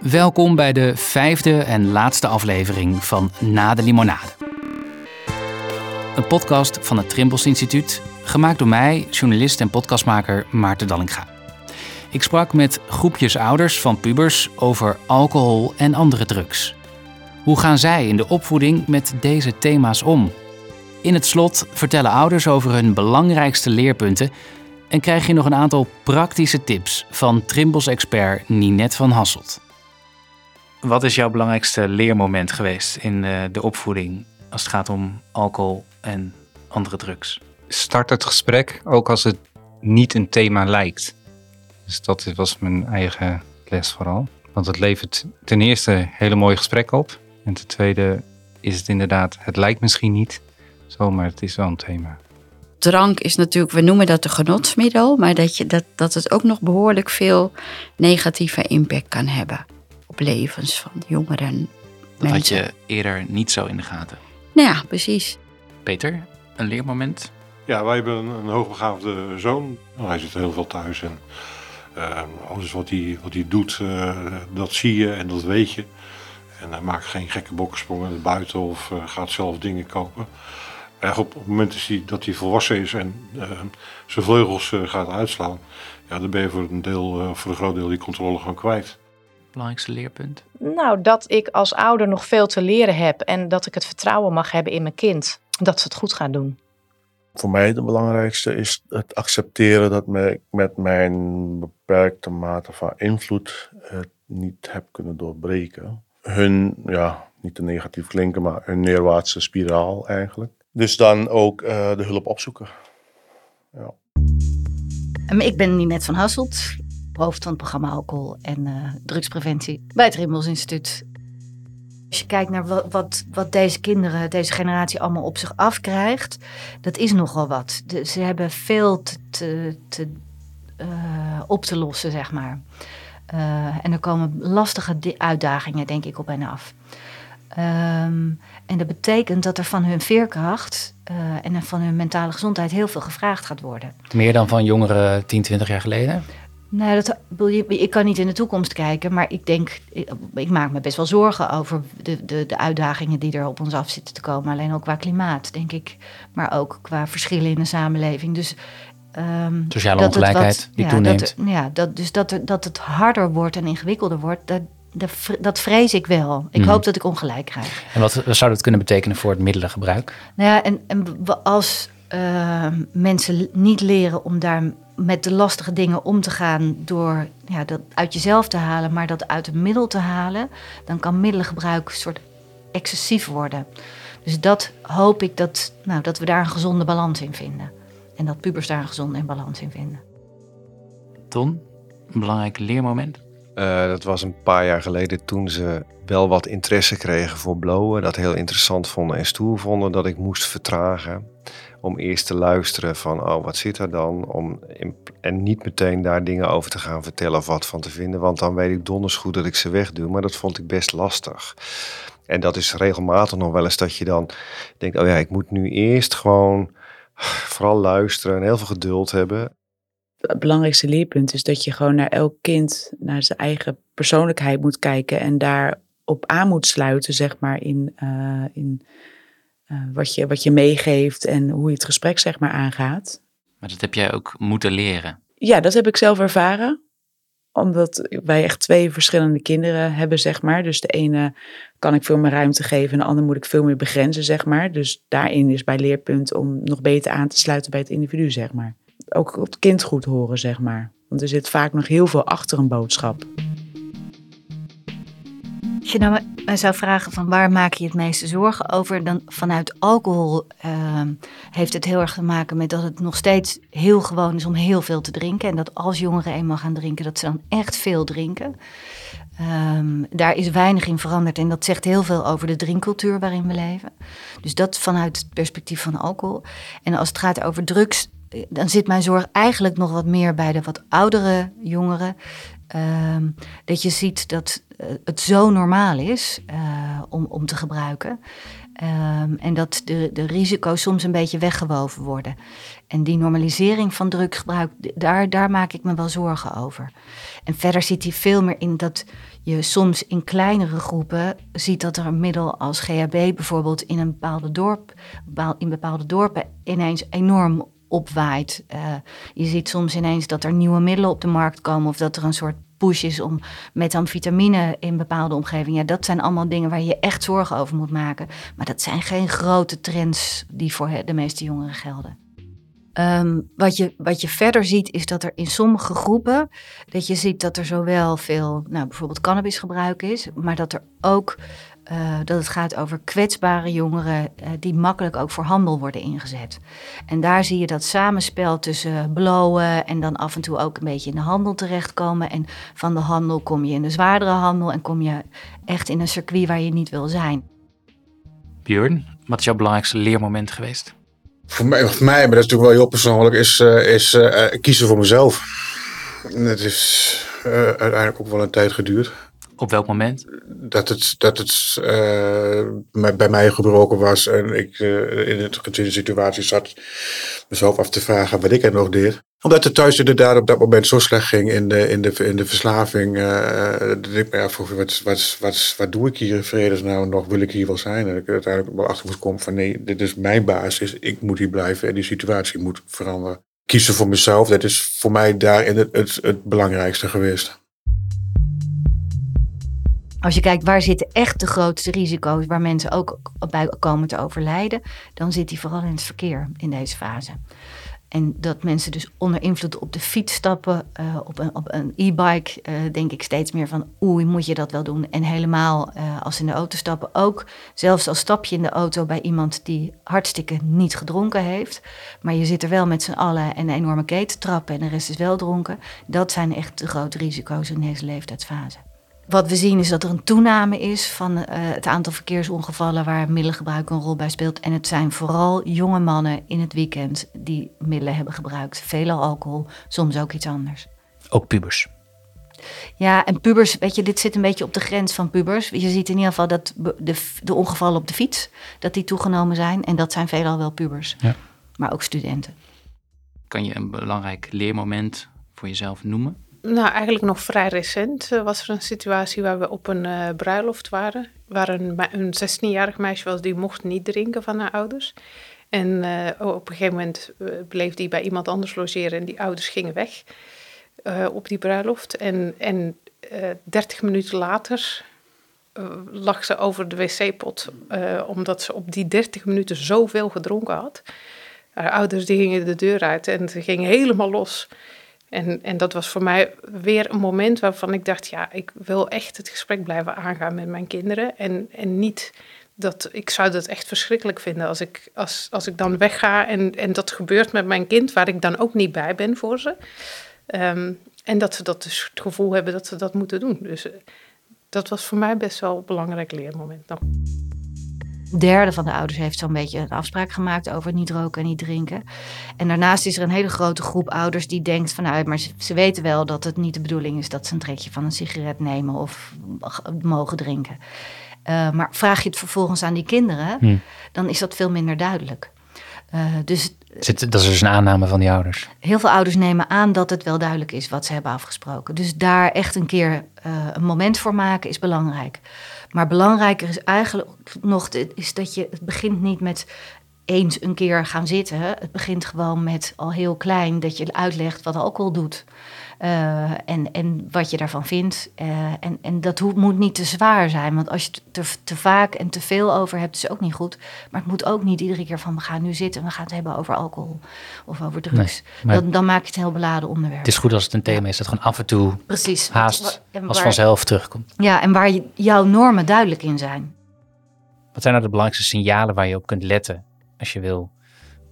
Welkom bij de vijfde en laatste aflevering van Na de Limonade. Een podcast van het Trimbos Instituut, gemaakt door mij, journalist en podcastmaker Maarten Dallinga. Ik sprak met groepjes ouders van pubers over alcohol en andere drugs. Hoe gaan zij in de opvoeding met deze thema's om? In het slot vertellen ouders over hun belangrijkste leerpunten en krijg je nog een aantal praktische tips van Trimbos-expert Ninette van Hasselt. Wat is jouw belangrijkste leermoment geweest in eh, de opvoeding als het gaat om alcohol en andere drugs? Start het gesprek ook als het niet een thema lijkt. Dus dat was mijn eigen les vooral. Want het levert ten eerste hele mooie gesprekken op. En ten tweede is het inderdaad, het lijkt misschien niet zo, maar het is wel een thema. Drank is natuurlijk, we noemen dat een genotsmiddel, maar dat, je, dat, dat het ook nog behoorlijk veel negatieve impact kan hebben levens van jongeren. Dat had je eerder niet zo in de gaten. Nou ja, precies. Peter, een leermoment? Ja, wij hebben een, een hoogbegaafde zoon. Nou, hij zit heel veel thuis en eh, alles wat hij, wat hij doet, eh, dat zie je en dat weet je. En hij maakt geen gekke bokkensprongen naar buiten of eh, gaat zelf dingen kopen. Maar op, op het moment is hij, dat hij volwassen is en eh, zijn vleugels eh, gaat uitslaan, ja, dan ben je voor een, deel, eh, voor een groot deel die controle gewoon kwijt. Belangrijkste leerpunt? Nou, dat ik als ouder nog veel te leren heb en dat ik het vertrouwen mag hebben in mijn kind. Dat ze het goed gaat doen. Voor mij de belangrijkste is het accepteren dat ik met mijn beperkte mate van invloed het niet heb kunnen doorbreken. Hun, ja, niet te negatief klinken, maar hun neerwaartse spiraal eigenlijk. Dus dan ook eh, de hulp opzoeken. Ja. Um, Ik ben Ninette van Hasselt, hoofd van het programma Alcohol en eh, Drugspreventie bij het Rimmels Instituut. Als je kijkt naar wat, wat, wat deze kinderen, deze generatie allemaal op zich afkrijgt, dat is nogal wat. Ze hebben veel te, te, eh, op te lossen, zeg maar. Eh, en er komen lastige uitdagingen, denk ik, op hen af. Ehm, en dat betekent dat er van hun veerkracht en van hun mentale gezondheid heel veel gevraagd gaat worden. Meer dan van jongeren 10, 20 jaar geleden? Nou, dat, ik kan niet in de toekomst kijken, maar ik denk, ik, ik maak me best wel zorgen over de, de, de uitdagingen die er op ons af zitten te komen. Alleen ook qua klimaat, denk ik, maar ook qua verschillen in de samenleving. Dus, ehm, Sociale ongelijkheid wat- die ja, toeneemt. Dat, ja, dat, dus dat, er, dat het harder wordt en ingewikkelder wordt, dat, dat, vre- dat vrees ik wel. Ik Mhm. hoop dat ik ongelijk krijg. En wat zou dat kunnen betekenen voor het middelengebruik? Nou ja, en, en als eh, mensen niet leren om daar met de lastige dingen om te gaan door ja, dat uit jezelf te halen, maar dat uit een middel te halen, dan kan middelengebruik een soort excessief worden. Dus dat hoop ik dat, nou, dat we daar een gezonde balans in vinden. En dat pubers daar een gezonde balans in vinden. Ton, een belangrijk leermoment? Eh, dat was een paar jaar geleden toen ze wel wat interesse kregen voor blowen. Dat heel interessant vonden en stoer vonden dat ik moest vertragen. Om eerst te luisteren van, oh wat zit er dan? Om, en niet meteen daar dingen over te gaan vertellen of wat van te vinden. Want dan weet ik donders goed dat ik ze wegdoe. Maar dat vond ik best lastig. En dat is regelmatig nog wel eens dat je dan denkt, oh ja, ik moet nu eerst gewoon vooral luisteren en heel veel geduld hebben. het belangrijkste leerpunt is dat je gewoon naar elk kind, naar zijn eigen persoonlijkheid moet kijken en daarop aan moet sluiten, zeg maar, in, eh, in eh, wat, je, wat je meegeeft en hoe je het gesprek, zeg maar, aangaat. Maar dat heb jij ook moeten leren. Ja, dat heb ik zelf ervaren. Omdat wij echt twee verschillende kinderen hebben, zeg maar. Dus de ene kan ik veel meer ruimte geven en de andere moet ik veel meer begrenzen, zeg maar. Dus daarin is bij leerpunt om nog beter aan te sluiten bij het individu, zeg maar. Ook op het kind goed horen, zeg maar. Want er zit vaak nog heel veel achter een boodschap. Als je nou zou vragen van waar maak je het meeste zorgen over, dan vanuit alcohol ehm, heeft het heel erg te maken met dat het nog steeds heel gewoon is om heel veel te drinken. En dat als jongeren eenmaal gaan drinken, dat ze dan echt veel drinken. Ehm, daar is weinig in veranderd en dat zegt heel veel over de drinkcultuur waarin we leven. Dus dat vanuit het perspectief van alcohol. En als het gaat over drugs, dan zit mijn zorg eigenlijk nog wat meer bij de wat oudere jongeren. Ehm, dat je ziet dat eh, het zo normaal is eh, om, om te gebruiken. Ehm, en dat de, de risico's soms een beetje weggewoven worden. En die normalisering van drugsgebruik, daar, daar maak ik me wel zorgen over. En verder zit hij veel meer in dat je soms in kleinere groepen ziet dat er een middel als GHB bijvoorbeeld in een bepaalde dorp, in bepaalde dorpen ineens enorm opwaait. Uh, je ziet soms ineens dat er nieuwe middelen op de markt komen of dat er een soort push is om methamfetamine in bepaalde omgevingen. Ja, dat zijn allemaal dingen waar je echt zorgen over moet maken. Maar dat zijn geen grote trends die voor de meeste jongeren gelden. Ehm, wat, je, wat je verder ziet is dat er in sommige groepen, dat je ziet dat er zowel veel, nou bijvoorbeeld cannabisgebruik is, maar dat er ook, uh, dat het gaat over kwetsbare jongeren uh, die makkelijk ook voor handel worden ingezet. En daar zie je dat samenspel tussen blowen en dan af en toe ook een beetje in de handel terechtkomen. En van de handel kom je in de zwaardere handel en kom je echt in een circuit waar je niet wil zijn. Björn, wat is jouw belangrijkste leermoment geweest? Voor mij, voor mij, maar dat is natuurlijk wel heel persoonlijk, is, uh, is uh, kiezen voor mezelf. Het is uh, uiteindelijk ook wel een tijd geduurd. Op welk moment? Dat het, dat het bij mij gebroken was en ik in een situatie zat mezelf af te vragen wat ik er nog deed omdat het thuis inderdaad op dat moment zo slecht ging in de, in de, in de verslaving. Uh, dat ik me afvroeg, wat, wat, wat, wat doe ik hier in vredesnaam nog? Wil ik hier wel zijn? En ik uiteindelijk wel achter moest komen van nee, dit is mijn basis. Ik moet hier blijven en die situatie moet veranderen. Kiezen voor mezelf, dat is voor mij daarin het, het, het belangrijkste geweest. Als je kijkt waar zitten echt de grootste risico's waar mensen ook bij komen te overlijden, dan zit die vooral in het verkeer in deze fase. En dat mensen dus onder invloed op de fiets stappen, uh, op een, e-bike, uh, denk ik steeds meer van oei, moet je dat wel doen? En helemaal uh, als ze in de auto stappen, ook zelfs als stap je in de auto bij iemand die hartstikke niet gedronken heeft, maar je zit er wel met z'n allen en een enorme keten trappen en de rest is wel dronken. Dat zijn echt de grote risico's in deze leeftijdsfase. Wat we zien is dat er een toename is van uh, het aantal verkeersongevallen waar middelengebruik een rol bij speelt. En het zijn vooral jonge mannen in het weekend die middelen hebben gebruikt. Veelal alcohol, soms ook iets anders. Ook pubers. Ja, en pubers, weet je, dit zit een beetje op de grens van pubers. Je ziet in ieder geval dat de, de ongevallen op de fiets, dat die toegenomen zijn. En dat zijn veelal wel pubers, ja. maar ook studenten. Kan je een belangrijk leermoment voor jezelf noemen? Nou, eigenlijk nog vrij recent uh, was er een situatie waar we op een uh, bruiloft waren. Waar een, een 16-jarig meisje was die mocht niet drinken van haar ouders. En uh, op een gegeven moment bleef die bij iemand anders logeren en die ouders gingen weg op die bruiloft. En, en 30 minuten later lag ze over de wc-pot, omdat ze op die 30 minuten zoveel gedronken had. Haar ouders die gingen de deur uit en ze gingen helemaal los. En, en dat was voor mij weer een moment waarvan ik dacht, ja, ik wil echt het gesprek blijven aangaan met mijn kinderen. En, en niet dat, ik zou dat echt verschrikkelijk vinden als ik, als, als ik dan wegga en, en dat gebeurt met mijn kind, waar ik dan ook niet bij ben voor ze. Ehm, en dat ze dat dus het gevoel hebben dat ze dat moeten doen. Dus eh, dat was voor mij best wel een belangrijk leermoment nog derde van de ouders heeft zo'n beetje een afspraak gemaakt over niet roken en niet drinken. En daarnaast is er een hele grote groep ouders die denkt van nou, maar ze, weten wel dat het niet de bedoeling is dat ze een trekje van een sigaret nemen of mogen drinken. Uh, maar vraag je het vervolgens aan die kinderen, hm. dan is dat veel minder duidelijk. Uh, dus Zit, dat is dus een aanname van die ouders. Heel veel ouders nemen aan dat het wel duidelijk is wat ze hebben afgesproken. Dus daar echt een keer uh, een moment voor maken is belangrijk. Maar belangrijker is eigenlijk nog is dat je, het begint niet met eens een keer gaan zitten. Het begint gewoon met al heel klein dat je uitlegt wat alcohol doet. Uh, en, en wat je daarvan vindt. Uh, en, en dat moet niet te zwaar zijn. Want als je het er te vaak en te veel over hebt, is ook niet goed. Maar het moet ook niet iedere keer van we gaan nu zitten en we gaan het hebben over alcohol of over drugs. Nee, dan, dan, maak je het heel beladen onderwerp. Het is goed als het een thema is dat gewoon af en toe Precies, haast als vanzelf terugkomt. Ja, en waar je, jouw normen duidelijk in zijn. Wat zijn nou de belangrijkste signalen waar je op kunt letten als je wil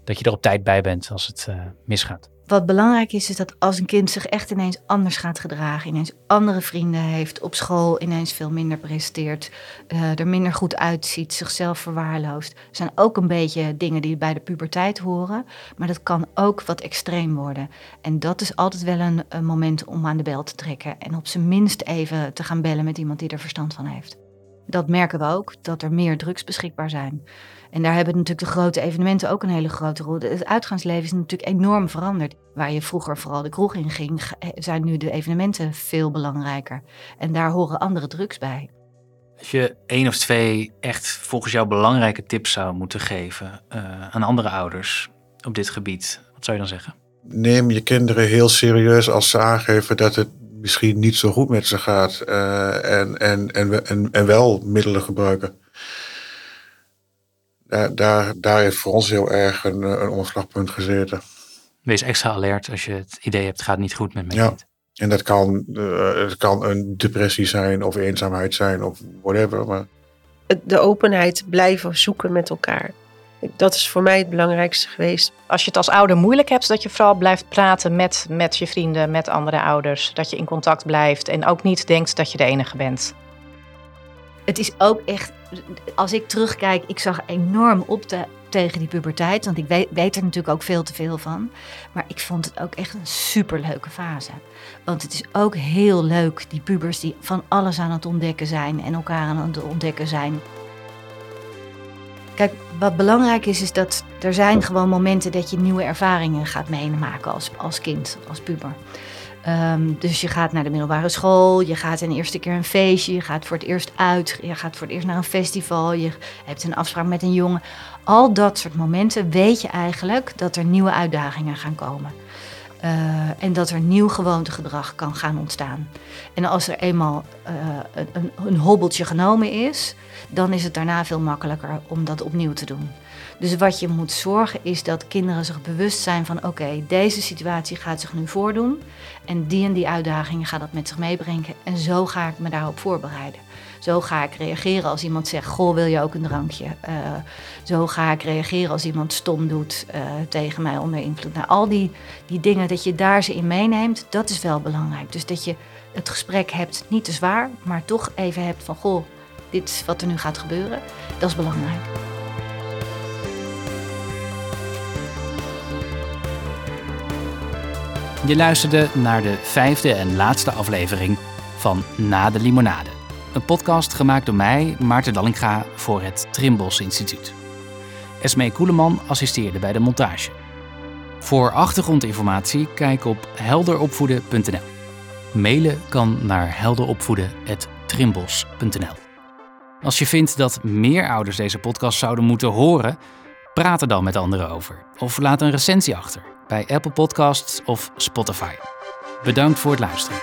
dat je er op tijd bij bent als het uh, misgaat? Wat belangrijk is, is dat als een kind zich echt ineens anders gaat gedragen, ineens andere vrienden heeft, op school ineens veel minder presteert, uh, er minder goed uitziet, zichzelf verwaarloost, zijn ook een beetje dingen die bij de puberteit horen. Maar dat kan ook wat extreem worden. En dat is altijd wel een, een moment om aan de bel te trekken en op zijn minst even te gaan bellen met iemand die er verstand van heeft. Dat merken we ook, dat er meer drugs beschikbaar zijn. En daar hebben natuurlijk de grote evenementen ook een hele grote rol. Het uitgaansleven is natuurlijk enorm veranderd. Waar je vroeger vooral de kroeg in ging, zijn nu de evenementen veel belangrijker. En daar horen andere drugs bij. Als je één of twee echt volgens jou belangrijke tips zou moeten geven uh, aan andere ouders op dit gebied, wat zou je dan zeggen? Neem je kinderen heel serieus als ze aangeven dat het misschien niet zo goed met ze gaat uh, en, en, en, en, en wel middelen gebruiken. Daar, daar, daar heeft voor ons heel erg een, een omslagpunt gezeten. Wees extra alert als je het idee hebt, het gaat niet goed met mijn ja. kind. En dat kan, uh, het kan een depressie zijn of eenzaamheid zijn of whatever. Maar... De openheid blijven zoeken met elkaar. Dat is voor mij het belangrijkste geweest. Als je het als ouder moeilijk hebt, dat je vooral blijft praten met, met je vrienden, met andere ouders. Dat je in contact blijft en ook niet denkt dat je de enige bent. Het is ook echt, als ik terugkijk, ik zag enorm op te, tegen die puberteit. Want ik weet, weet, er natuurlijk ook veel te veel van. Maar ik vond het ook echt een superleuke fase. Want het is ook heel leuk, die pubers die van alles aan het ontdekken zijn en elkaar aan het ontdekken zijn. Kijk, wat belangrijk is, is dat er zijn gewoon momenten dat je nieuwe ervaringen gaat meemaken als, als kind, als puber. Um, dus je gaat naar de middelbare school, je gaat een eerste keer een feestje, je gaat voor het eerst uit, je gaat voor het eerst naar een festival, je hebt een afspraak met een jongen. Al dat soort momenten weet je eigenlijk dat er nieuwe uitdagingen gaan komen. Uh, en dat er nieuw gewoontegedrag kan gaan ontstaan. En als er eenmaal uh, een, een hobbeltje genomen is, dan is het daarna veel makkelijker om dat opnieuw te doen. Dus wat je moet zorgen is dat kinderen zich bewust zijn van: oké, deze situatie gaat zich nu voordoen. En die en die uitdagingen gaat dat met zich meebrengen. En zo ga ik me daarop voorbereiden. Zo ga ik reageren als iemand zegt: Goh, wil je ook een drankje? Uh, zo ga ik reageren als iemand stom doet uh, tegen mij onder invloed. Nou, al die, die dingen dat je daar ze in meeneemt, dat is wel belangrijk. Dus dat je het gesprek hebt, niet te zwaar, maar toch even hebt van: Goh, dit is wat er nu gaat gebeuren. Dat is belangrijk. Je luisterde naar de vijfde en laatste aflevering van Na de Limonade. Een podcast gemaakt door mij, Maarten Dallinga, voor het Trimbos Instituut. Esmee Koeleman assisteerde bij de montage. Voor achtergrondinformatie kijk op helderopvoeden.nl. Mailen kan naar helderopvoeden.trimbos.nl. Als je vindt dat meer ouders deze podcast zouden moeten horen, praat er dan met anderen over. Of laat een recensie achter bij Apple Podcasts of Spotify. Bedankt voor het luisteren.